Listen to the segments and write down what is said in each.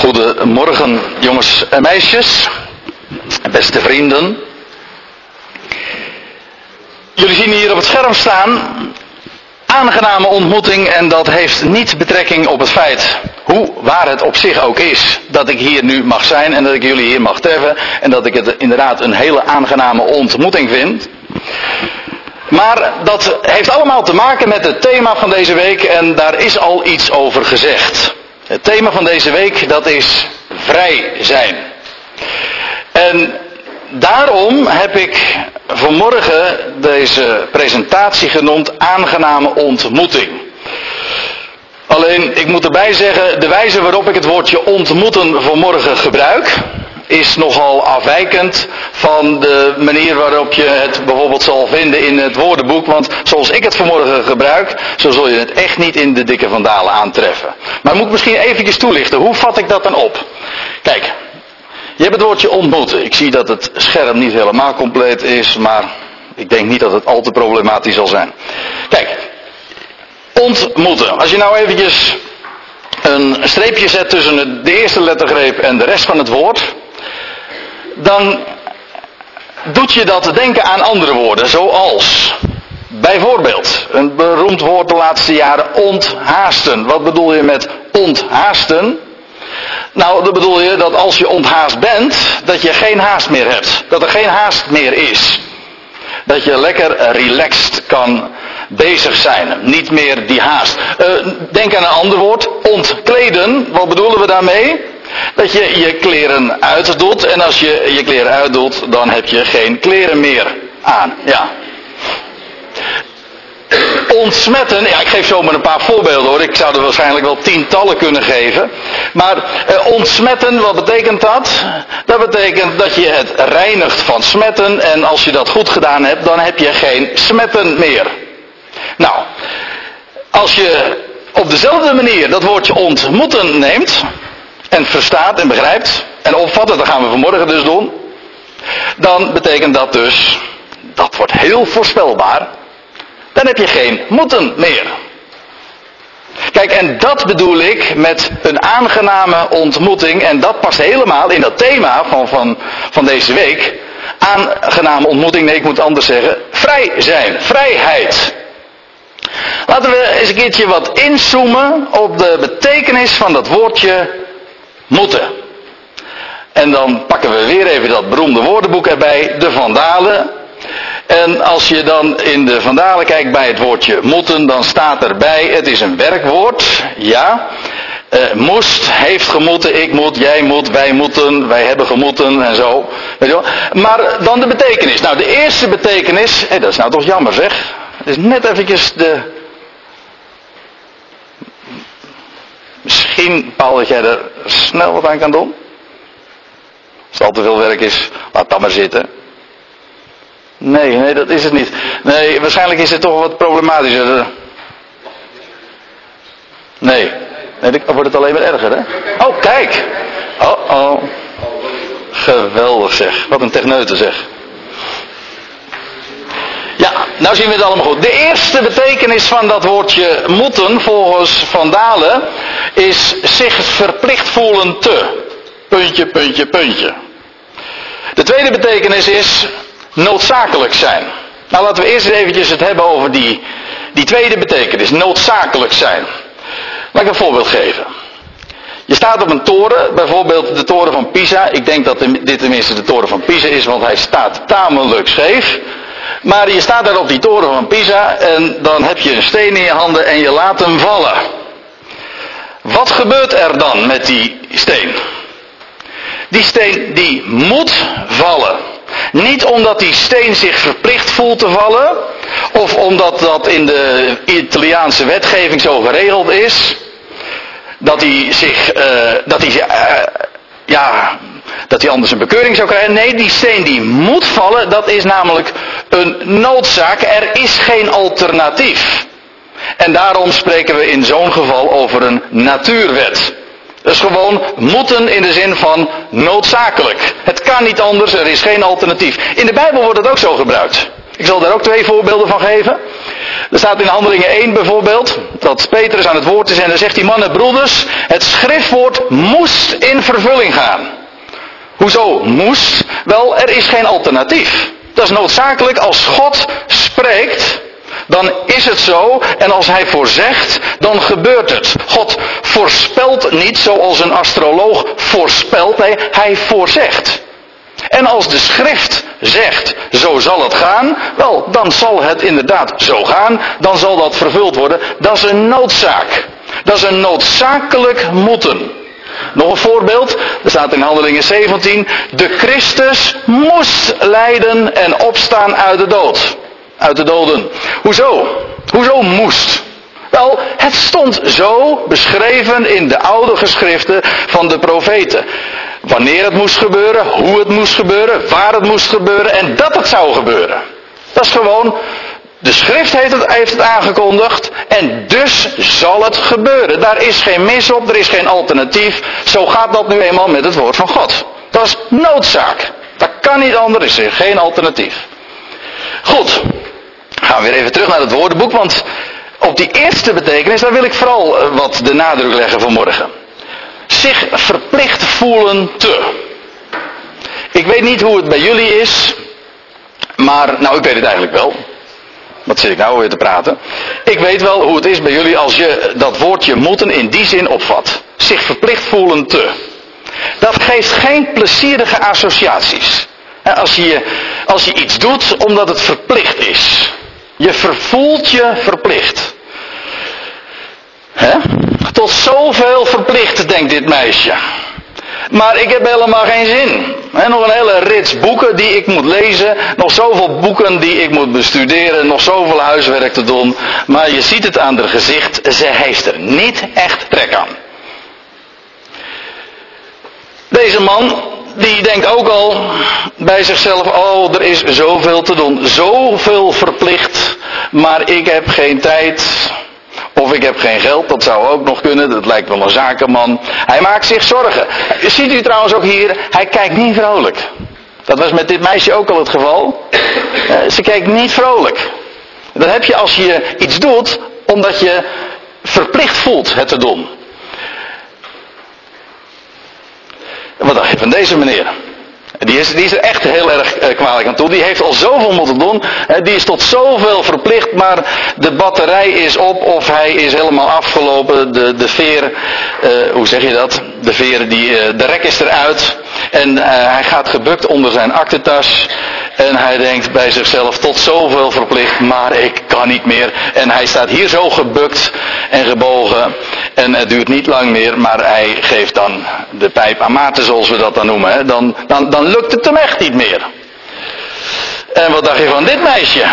Goedemorgen, jongens en meisjes, beste vrienden. Jullie zien hier op het scherm staan aangename ontmoeting en dat heeft niet betrekking op het feit hoe waar het op zich ook is dat ik hier nu mag zijn en dat ik jullie hier mag treffen en dat ik het inderdaad een hele aangename ontmoeting vind. Maar dat heeft allemaal te maken met het thema van deze week en daar is al iets over gezegd. Het thema van deze week dat is vrij zijn. En daarom heb ik vanmorgen deze presentatie genoemd aangename ontmoeting. Alleen ik moet erbij zeggen, de wijze waarop ik het woordje ontmoeten vanmorgen gebruik, is nogal afwijkend van de manier waarop je het bijvoorbeeld zal vinden in het woordenboek. Want zoals ik het vanmorgen gebruik, zo zul je het echt niet in de dikke vandalen aantreffen. Maar moet ik misschien eventjes toelichten, hoe vat ik dat dan op? Kijk, je hebt het woordje ontmoeten. Ik zie dat het scherm niet helemaal compleet is, maar ik denk niet dat het al te problematisch zal zijn. Kijk, ontmoeten. Als je nou eventjes een streepje zet tussen de eerste lettergreep en de rest van het woord, dan doet je dat denken aan andere woorden, zoals bijvoorbeeld een beroemd woord de laatste jaren onthaasten. Wat bedoel je met onthaasten? Nou, dan bedoel je dat als je onthaast bent, dat je geen haast meer hebt. Dat er geen haast meer is. Dat je lekker relaxed kan bezig zijn. Niet meer die haast. Uh, denk aan een ander woord. Ontkleden. Wat bedoelen we daarmee? Dat je je kleren uitdoet. En als je je kleren uitdoet, dan heb je geen kleren meer aan. Ja. Ontsmetten, ja ik geef zomaar een paar voorbeelden hoor, ik zou er waarschijnlijk wel tientallen kunnen geven. Maar eh, ontsmetten, wat betekent dat? Dat betekent dat je het reinigt van smetten en als je dat goed gedaan hebt, dan heb je geen smetten meer. Nou, als je op dezelfde manier dat woordje ontmoeten neemt, en verstaat en begrijpt en opvat, dat gaan we vanmorgen dus doen, dan betekent dat dus, dat wordt heel voorspelbaar, dan heb je geen moeten meer. Kijk, en dat bedoel ik met een aangename ontmoeting, en dat past helemaal in dat thema van, van, van deze week. Aangename ontmoeting, nee, ik moet anders zeggen, vrij zijn, vrijheid. Laten we eens een keertje wat inzoomen op de betekenis van dat woordje moeten. En dan pakken we weer even dat beroemde woordenboek erbij, de Vandalen. En als je dan in de Vandalen kijkt bij het woordje moeten, dan staat erbij, het is een werkwoord, ja. Uh, moest, heeft gemoeten, ik moet, jij moet, wij moeten, wij hebben gemoeten en zo. Weet je wel? Maar dan de betekenis. Nou, de eerste betekenis, hé, dat is nou toch jammer zeg. Het is net eventjes de Misschien, Paul, dat jij er snel wat aan kan doen? Als het al te veel werk is, laat dat maar zitten. Nee, nee, dat is het niet. Nee, waarschijnlijk is het toch wat problematischer. Nee, nee dan wordt het alleen maar erger, hè? Oh, kijk! Oh, oh. Geweldig zeg. Wat een techneute zeg. Ja, nou zien we het allemaal goed. De eerste betekenis van dat woordje moeten, volgens Van Dalen, is zich verplicht voelen te. Puntje, puntje, puntje. De tweede betekenis is noodzakelijk zijn. Nou, laten we eerst eventjes het hebben over die, die tweede betekenis, noodzakelijk zijn. Laat ik een voorbeeld geven. Je staat op een toren, bijvoorbeeld de toren van Pisa. Ik denk dat dit tenminste de toren van Pisa is, want hij staat tamelijk scheef. Maar je staat daar op die toren van Pisa en dan heb je een steen in je handen en je laat hem vallen. Wat gebeurt er dan met die steen? Die steen die moet vallen. Niet omdat die steen zich verplicht voelt te vallen, of omdat dat in de Italiaanse wetgeving zo geregeld is, dat hij zich, uh, dat hij, uh, ja, dat hij anders een bekeuring zou krijgen. Nee, die steen die moet vallen, dat is namelijk een noodzaak. Er is geen alternatief. En daarom spreken we in zo'n geval over een natuurwet. Dus gewoon moeten in de zin van noodzakelijk. Het kan niet anders, er is geen alternatief. In de Bijbel wordt het ook zo gebruikt. Ik zal daar ook twee voorbeelden van geven. Er staat in Handelingen 1 bijvoorbeeld, dat Petrus aan het woord is en dan zegt die mannen, broeders, het schriftwoord moest in vervulling gaan. Hoezo moest? Wel, er is geen alternatief. Dat is noodzakelijk als God spreekt, dan is het zo. En als hij voorzegt, dan gebeurt het. God voorspelt niet zoals een astroloog voorspelt. Nee, hij voorzegt. En als de schrift zegt, zo zal het gaan, wel, dan zal het inderdaad zo gaan, dan zal dat vervuld worden. Dat is een noodzaak. Dat is een noodzakelijk moeten. Nog een voorbeeld, er staat in Handelingen 17, de Christus moest lijden en opstaan uit de dood. Uit de doden. Hoezo? Hoezo moest? Wel, het stond zo beschreven in de oude geschriften van de profeten. Wanneer het moest gebeuren, hoe het moest gebeuren, waar het moest gebeuren en dat het zou gebeuren. Dat is gewoon, de schrift heeft het, heeft het aangekondigd en dus zal het gebeuren. Daar is geen mis op, er is geen alternatief. Zo gaat dat nu eenmaal met het woord van God. Dat is noodzaak. Dat kan niet anders, er geen alternatief. Goed, gaan we weer even terug naar het woordenboek, want op die eerste betekenis, daar wil ik vooral eh, wat de nadruk leggen vanmorgen. Zich verplicht voelen te. Ik weet niet hoe het bij jullie is, maar, nou ik weet het eigenlijk wel. Wat zit ik nou weer te praten? Ik weet wel hoe het is bij jullie als je dat woordje moeten in die zin opvat. Zich verplicht voelen te. Dat geeft geen plezierige associaties. Als je, als je iets doet omdat het verplicht is. Je vervoelt je verplicht. He? Tot zoveel verplicht, denkt dit meisje. Maar ik heb helemaal geen zin. He, nog een hele rits boeken die ik moet lezen. Nog zoveel boeken die ik moet bestuderen. Nog zoveel huiswerk te doen. Maar je ziet het aan haar gezicht. Ze heeft er niet echt trek aan. Deze man, die denkt ook al bij zichzelf, oh er is zoveel te doen, zoveel verplicht, maar ik heb geen tijd. Of ik heb geen geld, dat zou ook nog kunnen, dat lijkt wel een zakenman. Hij maakt zich zorgen. Ziet u trouwens ook hier, hij kijkt niet vrolijk. Dat was met dit meisje ook al het geval. Eh, ze kijkt niet vrolijk. Dat heb je als je iets doet, omdat je verplicht voelt het te doen. Wat dacht je van deze meneer? Die is, die is er echt heel erg uh, kwalijk aan toe. Die heeft al zoveel moeten doen. die is tot zoveel verplicht, maar de batterij is op of hij is helemaal afgelopen. De, de veer, uh, hoe zeg je dat? De veer, die, uh, de rek is eruit. En hij gaat gebukt onder zijn aktentas. En hij denkt bij zichzelf tot zoveel verplicht, maar ik kan niet meer. En hij staat hier zo gebukt en gebogen. En het duurt niet lang meer, maar hij geeft dan de pijp aan Maarten, zoals we dat dan noemen. Dan, dan, dan lukt het hem echt niet meer. En wat dacht je van dit meisje?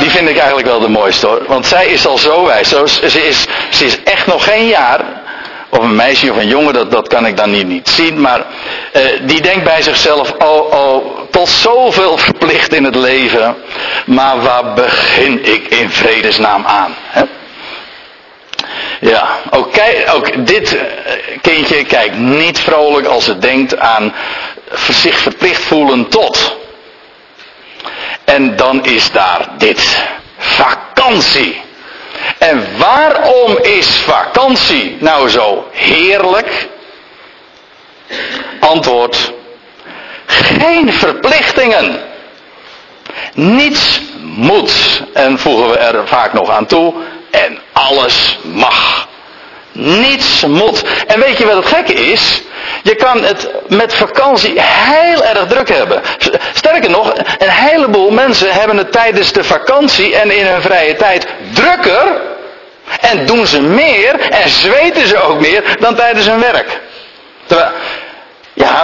Die vind ik eigenlijk wel de mooiste hoor. Want zij is al zo wijs. Ze is, ze is echt nog geen jaar. Of een meisje of een jongen, dat, dat kan ik dan niet, niet zien. Maar die denkt bij zichzelf, oh oh, tot zoveel verplicht in het leven. Maar waar begin ik in vredesnaam aan? Hè? Ja, ook, ook dit eh, kindje kijkt niet vrolijk als het denkt aan zich verplicht voelen tot. En dan is daar dit. Vakantie. En waarom is vakantie nou zo heerlijk? Antwoord. Geen verplichtingen. Niets moet. En voegen we er vaak nog aan toe en alles mag. Niets moet. En weet je wat het gekke is? Je kan het met vakantie heel erg druk hebben. Sterker nog, een heleboel mensen hebben het tijdens de vakantie en in hun vrije tijd drukker. En doen ze meer en zweten ze ook meer dan tijdens hun werk.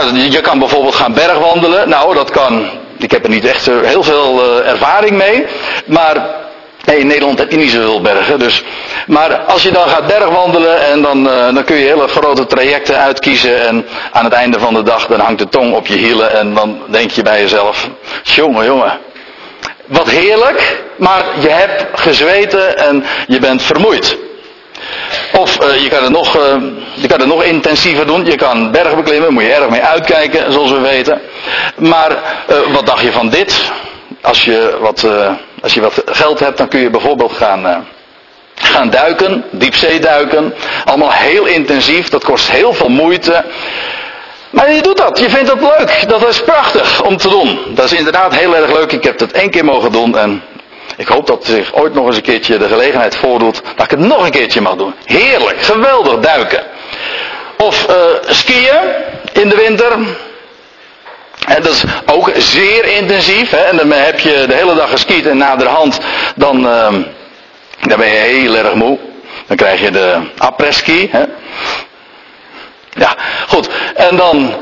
Je kan bijvoorbeeld gaan bergwandelen. Nou, dat kan. Ik heb er niet echt heel veel uh, ervaring mee. Maar in Nederland heb je niet zoveel bergen. Dus. Maar als je dan gaat bergwandelen en dan, uh, dan kun je hele grote trajecten uitkiezen. En aan het einde van de dag dan hangt de tong op je hielen. En dan denk je bij jezelf, jongen, jongen. Wat heerlijk, maar je hebt gezweten en je bent vermoeid. Of uh, je, kan het nog, uh, je kan het nog intensiever doen. Je kan bergen beklimmen, moet je erg mee uitkijken, zoals we weten. Maar uh, wat dacht je van dit? Als je wat, als je wat geld hebt, dan kun je bijvoorbeeld gaan, gaan duiken, diepzee duiken. Allemaal heel intensief, dat kost heel veel moeite. Maar je doet dat, je vindt dat leuk. Dat is prachtig om te doen. Dat is inderdaad heel erg leuk. Ik heb het één keer mogen doen en ik hoop dat zich ooit nog eens een keertje de gelegenheid voordoet dat ik het nog een keertje mag doen. Heerlijk, geweldig duiken. Of uh, skiën in de winter. En dat is ook zeer intensief. Hè? En dan heb je de hele dag geskiet en naderhand dan, uh, dan ben je heel erg moe. Dan krijg je de après-ski. Ja, goed. En dan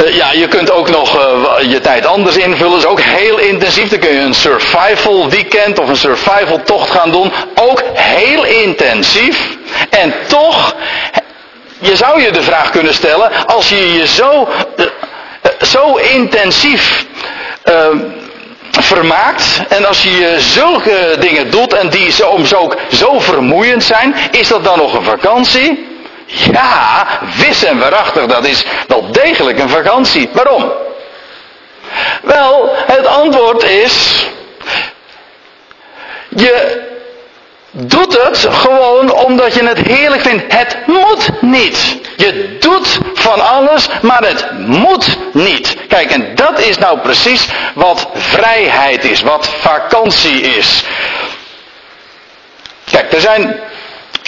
uh, ja, je kunt ook nog uh, je tijd anders invullen. Dat is ook heel intensief. Dan kun je een survival weekend of een survival tocht gaan doen. Ook heel intensief. En toch, je zou je de vraag kunnen stellen, als je je zo, uh, zo intensief vermaakt. En als je zulke dingen doet en die soms ook zo vermoeiend zijn, is dat dan nog een vakantie? Ja, wis en waarachtig, dat is wel degelijk een vakantie. Waarom? Wel, het antwoord is, je doet het gewoon omdat je het heerlijk vindt. Het moet niet. Je doet van alles, maar het moet niet. Kijk, en dat is nou precies wat vrijheid is, wat vakantie is. Kijk, er zijn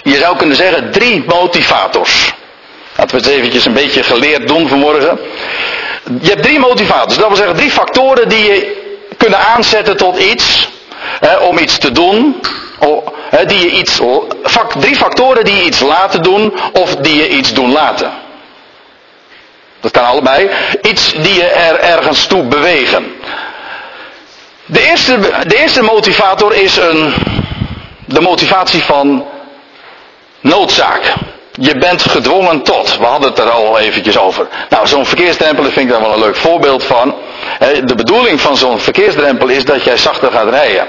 je zou kunnen zeggen drie motivators. Laten we het eventjes een beetje geleerd doen vanmorgen. Je hebt drie motivators. Dat wil zeggen drie factoren die je kunnen aanzetten tot iets. Hè, om iets te doen. Hè, die je iets, drie factoren die je iets laten doen of die je iets doen laten. Dat kan allebei. Iets die je er ergens toe bewegen. De eerste, de eerste motivator is een, de motivatie van Noodzaak. Je bent gedwongen tot. We hadden het er al eventjes over. Nou, zo'n verkeersdrempel vind ik daar wel een leuk voorbeeld van. De bedoeling van zo'n verkeersdrempel is dat jij zachter gaat rijden.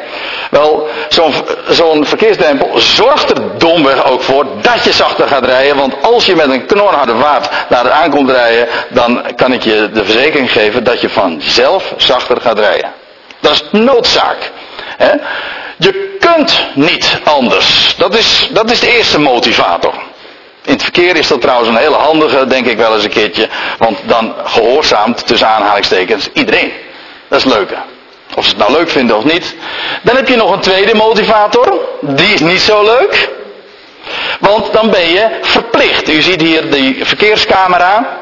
Wel, zo'n zo'n verkeersdrempel zorgt er domweg ook voor dat je zachter gaat rijden. Want als je met een knorharde vaart naar het aankomt rijden, dan kan ik je de verzekering geven dat je vanzelf zachter gaat rijden. Dat is noodzaak. Je kunt niet anders. Dat is, dat is de eerste motivator. In het verkeer is dat trouwens een hele handige, denk ik wel eens een keertje. Want dan gehoorzaamt tussen aanhalingstekens iedereen. Dat is leuk. Of ze het nou leuk vinden of niet. Dan heb je nog een tweede motivator. Die is niet zo leuk. Want dan ben je verplicht. U ziet hier die verkeerscamera.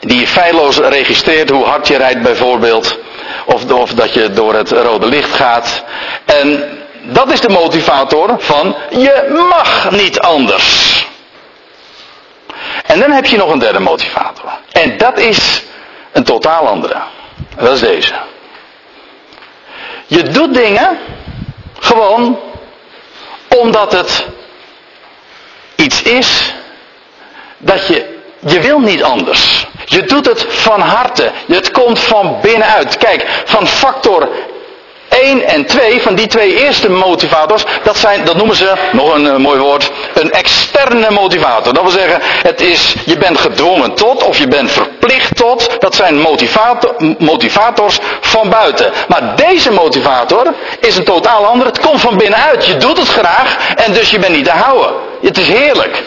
Die feilloos registreert hoe hard je rijdt bijvoorbeeld. Of, of dat je door het rode licht gaat. En dat is de motivator van je mag niet anders. En dan heb je nog een derde motivator. En dat is een totaal andere. dat is deze. Je doet dingen gewoon omdat het iets is dat je, je wil niet anders. Je doet het van harte. Het komt van binnenuit. Kijk, van factor 1 en 2, van die twee eerste motivators, dat, zijn, dat noemen ze, nog een uh, mooi woord, een externe motivator. Dat wil zeggen, het is, je bent gedwongen tot of je bent verplicht tot. Dat zijn motivator, motivators van buiten. Maar deze motivator is een totaal ander. Het komt van binnenuit. Je doet het graag en dus je bent niet te houden. Het is heerlijk.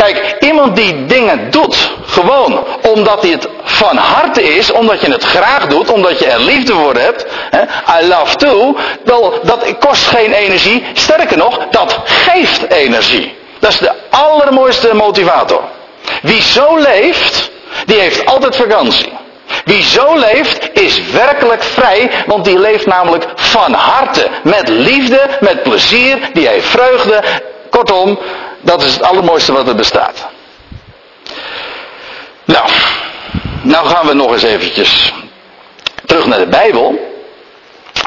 Kijk, iemand die dingen doet, gewoon omdat hij het van harte is, omdat je het graag doet, omdat je er liefde voor hebt, hè, I love to, dat kost geen energie. Sterker nog, dat geeft energie. Dat is de allermooiste motivator. Wie zo leeft, die heeft altijd vakantie. Wie zo leeft, is werkelijk vrij, want die leeft namelijk van harte. Met liefde, met plezier, die heeft vreugde. Kortom, dat is het allermooiste wat er bestaat. Nou, nou gaan we nog eens eventjes terug naar de Bijbel.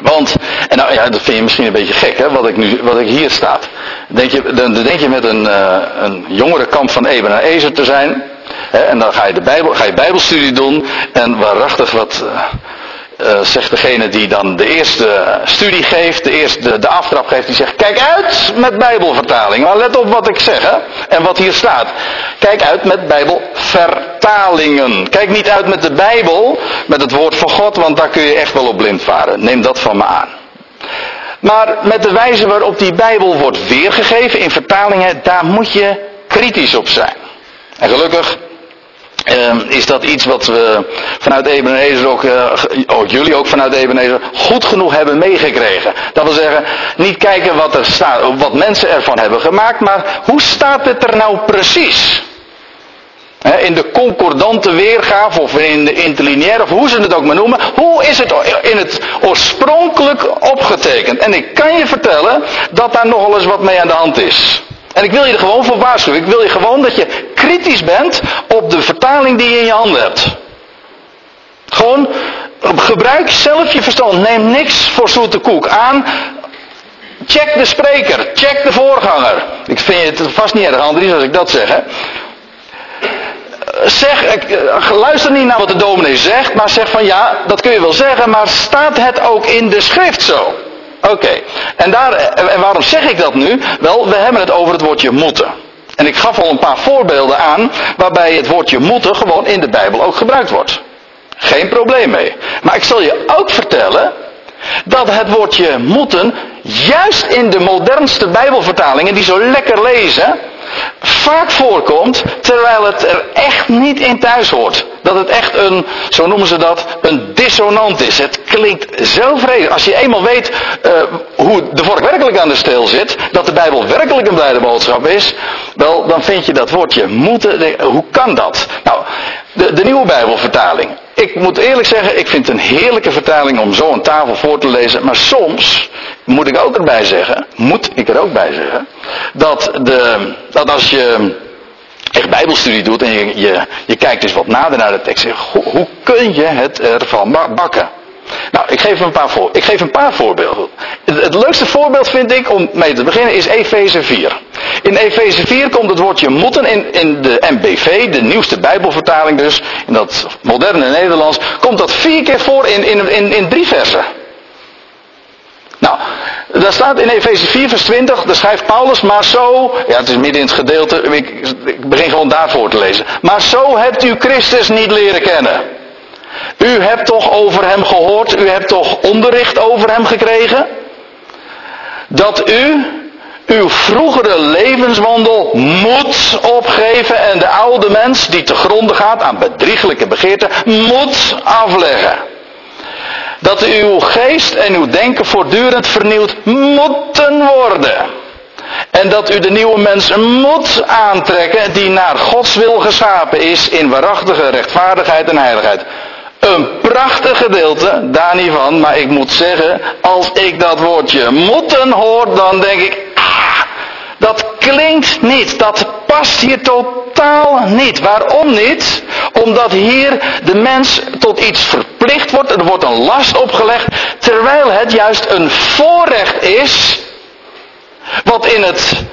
Want, en nou ja, dat vind je misschien een beetje gek, hè, wat ik, nu, wat ik hier staat. Denk je, dan, denk je met een, uh, een jongerenkamp van Eben en Ezer te zijn. Hè, en dan ga je, de Bijbel, ga je Bijbelstudie doen. En waarachtig wat, uh, uh, zegt degene die dan de eerste studie geeft, de eerste de aftrap geeft, die zegt: Kijk uit met Bijbelvertaling. Maar let op wat ik zeg hè, en wat hier staat. Kijk uit met Bijbelvertalingen. Kijk niet uit met de Bijbel, met het woord van God, want daar kun je echt wel op blind varen. Neem dat van me aan. Maar met de wijze waarop die Bijbel wordt weergegeven in vertalingen, daar moet je kritisch op zijn. En gelukkig uh, is dat iets wat we vanuit Ebenezer ook, uh, oh, jullie ook vanuit Ebenezer, goed genoeg hebben meegekregen. Dat wil zeggen, niet kijken wat, er staat, wat mensen ervan hebben gemaakt, maar hoe staat het er nou precies? in de concordante weergave of in de interlineaire of hoe ze het ook maar noemen. Hoe is het in het oorspronkelijk opgetekend? En ik kan je vertellen dat daar nogal eens wat mee aan de hand is. En ik wil je er gewoon voor waarschuwen. Ik wil je gewoon dat je kritisch bent op de vertaling die je in je handen hebt. Gewoon gebruik zelf je verstand. Neem niks voor zoete koek aan. Check de spreker. Check de voorganger. Ik vind het vast niet erg, Andries, als ik dat zeg. Hè? Zeg, eh, luister niet naar wat de dominee zegt, maar zeg van ja, dat kun je wel zeggen, maar staat het ook in de schrift zo? Oké, en, daar, en waarom zeg ik dat nu? Wel, we hebben het over het woordje moeten. En ik gaf al een paar voorbeelden aan waarbij het woordje moeten gewoon in de Bijbel ook gebruikt wordt. Geen probleem mee. Maar ik zal je ook vertellen dat het woordje moeten juist in de modernste Bijbelvertalingen die zo lekker lezen, vaak voorkomt, terwijl het er echt niet in thuis hoort. Dat het echt een, zo noemen ze dat, een dissonant is. Het klinkt zo vreemd. Als je eenmaal weet uh, hoe de vork werkelijk aan de steel zit, dat de Bijbel werkelijk een blijde boodschap is, wel, dan vind je dat woordje moeten, hoe kan dat? Nou, de, de nieuwe Bijbelvertaling. Ik moet eerlijk zeggen, ik vind het een heerlijke vertaling om zo aan tafel voor te lezen, maar soms moet ik ook erbij zeggen, moet ik er ook bij zeggen, dat, de, dat als je echt bijbelstudie doet en je, je, kijkt eens wat nader naar de tekst, hoe, hoe kun je het ervan bakken? Nou, ik geef een paar, voor, ik geef een paar voorbeelden. Het, het, leukste voorbeeld vind ik om mee te beginnen is Efeze 4. In Efeze 4 komt het woordje moeten in, in de MBV, de nieuwste Bijbelvertaling dus, in dat moderne Nederlands, komt dat vier keer voor in, in, in, in drie versen. Daar staat in Efeze 4 vers 20, daar schrijft Paulus, maar zo, ja het is midden in het gedeelte, ik, ik begin gewoon daarvoor te lezen. Maar zo hebt u Christus niet leren kennen. U hebt toch over hem gehoord, u hebt toch onderricht over hem gekregen? Dat u uw vroegere levenswandel moet opgeven en de oude mens die te gronden gaat aan bedrieglijke begeerten moet afleggen dat uw geest en uw denken voortdurend vernieuwd moeten worden. En dat u de nieuwe mens moet aantrekken die naar Gods wil geschapen is in waarachtige rechtvaardigheid en heiligheid. Een prachtig gedeelte, daar niet van, maar ik moet zeggen, als ik dat woordje moeten hoor, dan denk ik, ah, dat klinkt niet, dat past hier totaal niet. Waarom niet? Omdat hier de mens tot iets verplicht wordt, er wordt een last opgelegd, terwijl het juist een voorrecht is, wat in het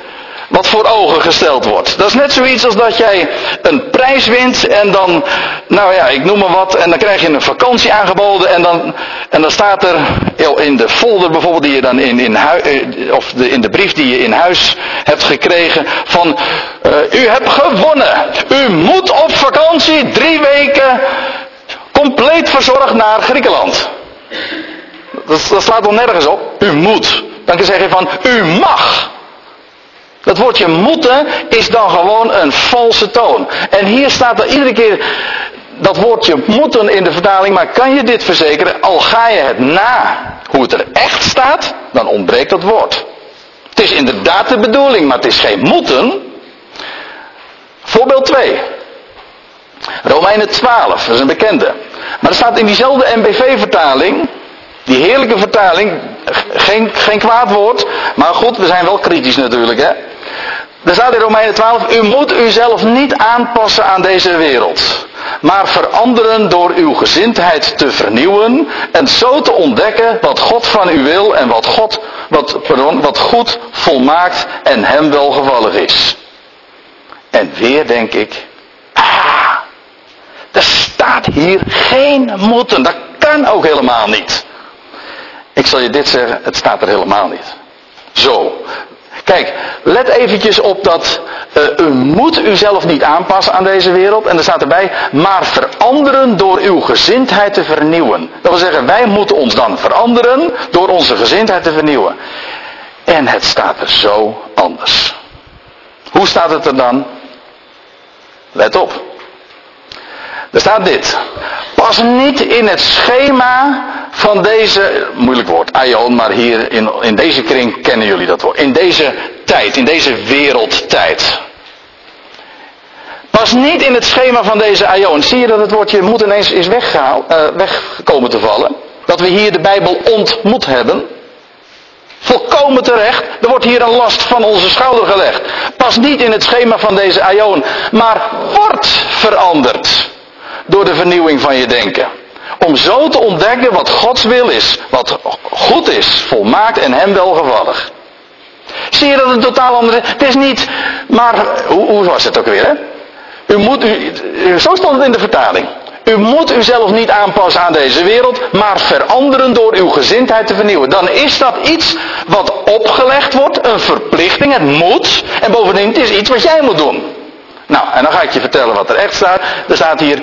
wat voor ogen gesteld wordt. Dat is net zoiets als dat jij een prijs wint en dan, nou ja, ik noem maar wat, en dan krijg je een vakantie aangeboden en dan, en dan staat er in de folder bijvoorbeeld die je dan in, in huis, eh, of de, in de brief die je in huis hebt gekregen van, uh, u hebt gewonnen. U moet op vakantie drie weken compleet verzorgd naar Griekenland. Dat, dat slaat nergens op. U moet. Dan kan je zeggen van, u mag. Dat woordje moeten is dan gewoon een valse toon. En hier staat er iedere keer dat woordje moeten in de vertaling, maar kan je dit verzekeren, al ga je het na hoe het er echt staat, dan ontbreekt dat woord. Het is inderdaad de bedoeling, maar het is geen moeten. Voorbeeld 2. Romeinen 12, dat is een bekende. Maar er staat in diezelfde MBV-vertaling, die heerlijke vertaling, geen, geen kwaad woord, maar goed, we zijn wel kritisch natuurlijk, hè. Er staat in Romeinen 12, u moet uzelf niet aanpassen aan deze wereld, maar veranderen door uw gezindheid te vernieuwen en zo te ontdekken wat God van u wil en wat, God, wat, pardon, wat goed, volmaakt en hem welgevallig is. En weer denk ik, ah, er staat hier geen moeten. Dat Satan ook helemaal niet. Ik zal je dit zeggen, het staat er helemaal niet. Zo. Kijk, let eventjes op dat uh, u moet uzelf niet aanpassen aan deze wereld. En er staat erbij, maar veranderen door uw gezindheid te vernieuwen. Dat wil zeggen, wij moeten ons dan veranderen door onze gezindheid te vernieuwen. En het staat er zo anders. Hoe staat het er dan? Let op. Er staat dit. Pas niet in het schema van deze, moeilijk woord, aion, maar hier in, in deze kring kennen jullie dat woord. In deze tijd, in deze wereldtijd. Pas niet in het schema van deze aion. Zie je dat het woordje moet ineens is weggehaald, uh, weggekomen te vallen? Dat we hier de Bijbel ontmoet hebben. Volkomen terecht. Er wordt hier een last van onze schouder gelegd. Pas niet in het schema van deze aion, maar wordt veranderd door de vernieuwing van je denken. Om zo te ontdekken wat Gods wil is, wat goed is, volmaakt en hem welgevallig. Zie je dat het totaal andere. Het is niet, maar hoe, hoe was het ook weer, hè? U moet, zo stond het in de vertaling. U moet uzelf niet aanpassen aan deze wereld, maar veranderen door uw gezindheid te vernieuwen. Dan is dat iets wat opgelegd wordt, een verplichting, het moet. En bovendien, het is iets wat jij moet doen. Nou, en dan ga ik je vertellen wat er echt staat. Er staat hier,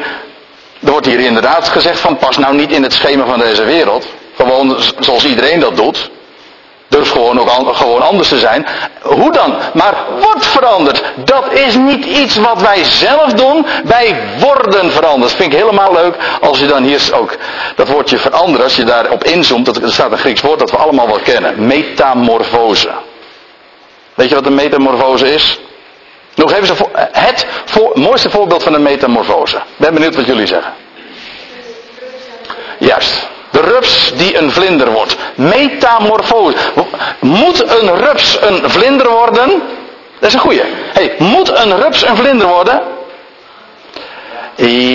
er wordt hier inderdaad gezegd van pas nou niet in het schema van deze wereld. Gewoon zoals iedereen dat doet. Durf gewoon ook gewoon anders te zijn. Hoe dan? Maar wordt veranderd. Dat is niet iets wat wij zelf doen. Wij worden veranderd. Vind ik helemaal leuk. Als je dan hier ook dat woordje veranderen, als je daarop inzoomt, dat, er staat een Grieks woord dat we allemaal wel kennen. Metamorfose. Weet je wat een metamorfose is? Nog even het mooiste voorbeeld van een metamorfose. Ben benieuwd wat jullie zeggen. Juist. De rups die een vlinder wordt. Metamorfose. Moet een rups een vlinder worden? Dat is een goeie. Hey, moet een rups een vlinder worden?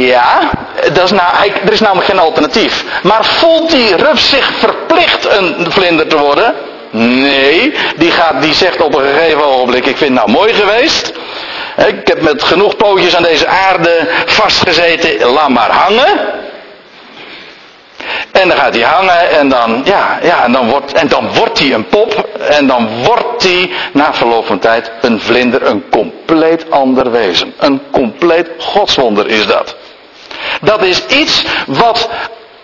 Ja, dat is nou, er is namelijk geen alternatief. Maar voelt die rups zich verplicht een vlinder te worden? Nee, die, gaat, die zegt op een gegeven ogenblik, ik vind het nou mooi geweest. Ik heb met genoeg pootjes aan deze aarde vastgezeten, laat maar hangen. En dan gaat hij hangen en dan, ja, ja, en dan wordt, en dan wordt hij een pop. En dan wordt hij na verloop van tijd een vlinder, een compleet ander wezen. Een compleet godswonder is dat. Dat is iets wat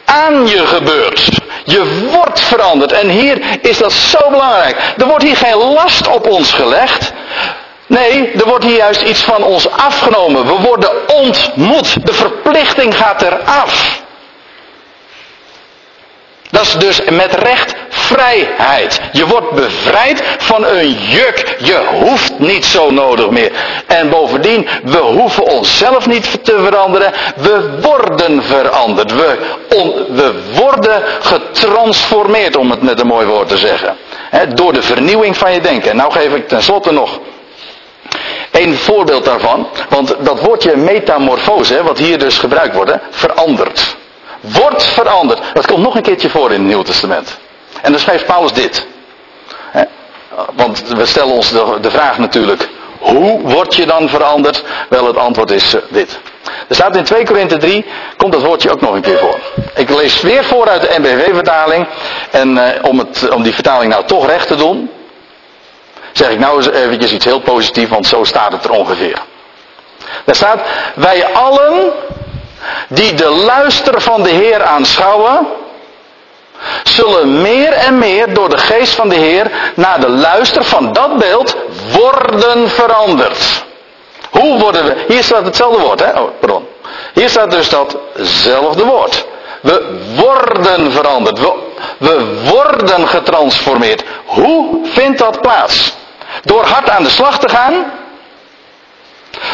aan je gebeurt. Je wordt veranderd. En hier is dat zo belangrijk. Er wordt hier geen last op ons gelegd. Nee, er wordt hier juist iets van ons afgenomen. We worden ontmoet. De verplichting gaat eraf. Dat is dus met recht vrijheid. Je wordt bevrijd van een juk. Je hoeft niet zo nodig meer. En bovendien, we hoeven onszelf niet te veranderen. We worden veranderd. We, we worden getransformeerd, om het met een mooi woord te zeggen. door de vernieuwing van je denken. Nou geef ik tenslotte nog een voorbeeld daarvan. Want dat woordje metamorfose, wat hier dus gebruikt wordt, verandert. Wordt veranderd. Dat komt nog een keertje voor in het Nieuw Testament. En dan schrijft Paulus dit. Want we stellen ons de, vraag natuurlijk, hoe word je dan veranderd? Wel, het antwoord is eh, dit. Er staat in 2 Korinthe 3, komt dat woordje ook nog een keer voor. Ik lees weer voor uit de NBW-vertaling. En eh, om, het, om die vertaling nou toch recht te doen, zeg ik nou eens eventjes iets heel positiefs, want zo staat het er ongeveer. Daar staat, wij allen die de luister van de Heer aanschouwen, zullen meer en meer door de geest van de Heer naar de luister van dat beeld worden veranderd. Hoe worden we? Hier staat hetzelfde woord, hè? Oh, pardon. Hier staat dus datzelfde woord. We worden veranderd. We, we worden getransformeerd. Hoe vindt dat plaats? Door hard aan de slag te gaan?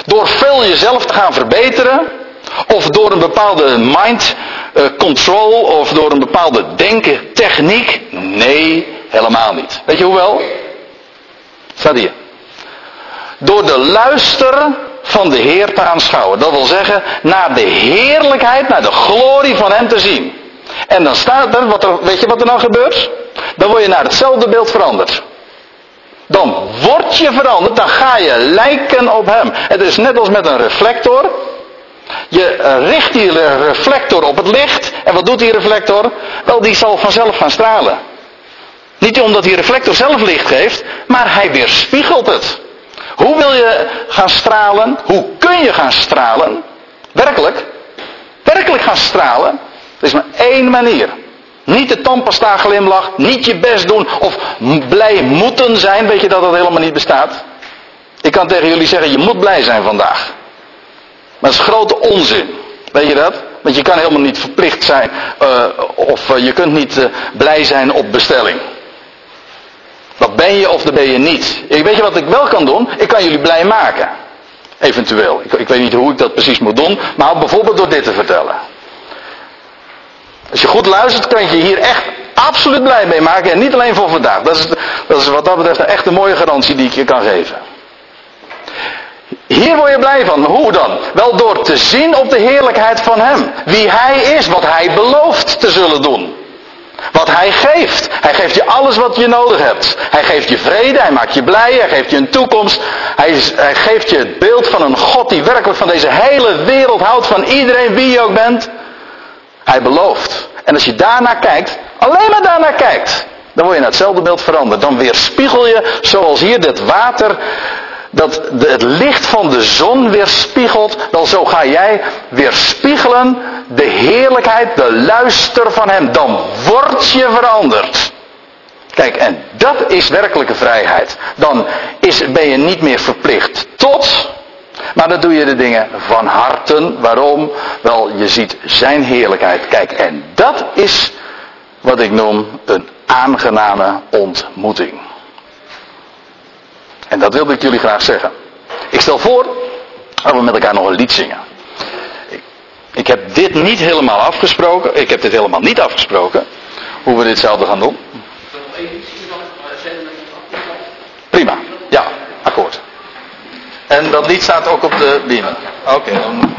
Door veel jezelf te gaan verbeteren? Of door een bepaalde mind uh, control of door een bepaalde denkentechniek? Nee, helemaal niet. Weet je hoe wel? Staat hier. Door de luister van de Heer te aanschouwen. Dat wil zeggen, naar de heerlijkheid, naar de glorie van Hem te zien. En dan staat er, wat er, weet je wat er dan gebeurt? Dan word je naar hetzelfde beeld veranderd. Dan word je veranderd, dan ga je lijken op Hem. Het is net als met een reflector. Je eh, richt die reflector op het licht. En wat doet die reflector? Wel, die zal vanzelf gaan stralen. Niet omdat die reflector zelf licht geeft, maar hij weerspiegelt het. Hoe wil je gaan stralen? Hoe kun je gaan stralen? Werkelijk? Werkelijk gaan stralen? Er is maar één manier. Niet de tandpasta glimlach, niet je best doen of blij moeten zijn. Weet je dat dat helemaal niet bestaat? Ik kan tegen jullie zeggen, je moet blij zijn vandaag. Maar dat is grote onzin. Weet je dat? Want je kan helemaal niet verplicht zijn, uh, of uh, je kunt niet uh, blij zijn op bestelling. Dat ben je of dat ben je niet. Ik weet je wat ik wel kan doen? Ik kan jullie blij maken. Eventueel. Ik, ik weet niet hoe ik dat precies moet doen, maar bijvoorbeeld door dit te vertellen. Als je goed luistert, kan je hier echt absoluut blij mee maken. En niet alleen voor vandaag. Dat is, dat is wat dat betreft echt een mooie garantie die ik je kan geven. Hier word je blij van. Hoe dan? Wel door te zien op de heerlijkheid van Hem. Wie Hij is, wat Hij belooft te zullen doen. Wat Hij geeft. Hij geeft je alles wat je nodig hebt. Hij geeft je vrede, Hij maakt je blij, Hij geeft je een toekomst. Hij, geeft je het beeld van een God die werkelijk van deze hele wereld houdt, van iedereen wie je ook bent. Hij belooft. En als je daarnaar kijkt, alleen maar daarnaar kijkt, dan word je naar hetzelfde beeld veranderd. Dan weerspiegel je, zoals hier dit water, dat het licht van de zon weerspiegelt, dan zo ga jij weerspiegelen de heerlijkheid, de luister van Hem. Dan word je veranderd. Kijk, en dat is werkelijke vrijheid. Dan is, ben je niet meer verplicht tot, maar dan doe je de dingen van harten. Waarom? Wel, je ziet zijn heerlijkheid. Kijk, en dat is wat ik noem een aangename ontmoeting. En dat wilde ik jullie graag zeggen. Ik stel voor dat we met elkaar nog een lied zingen. Ik, heb dit niet helemaal afgesproken. Ik heb dit helemaal niet afgesproken. Hoe we dit zouden gaan doen. Prima. Ja, akkoord. En dat lied staat ook op de beamer. Oké, dan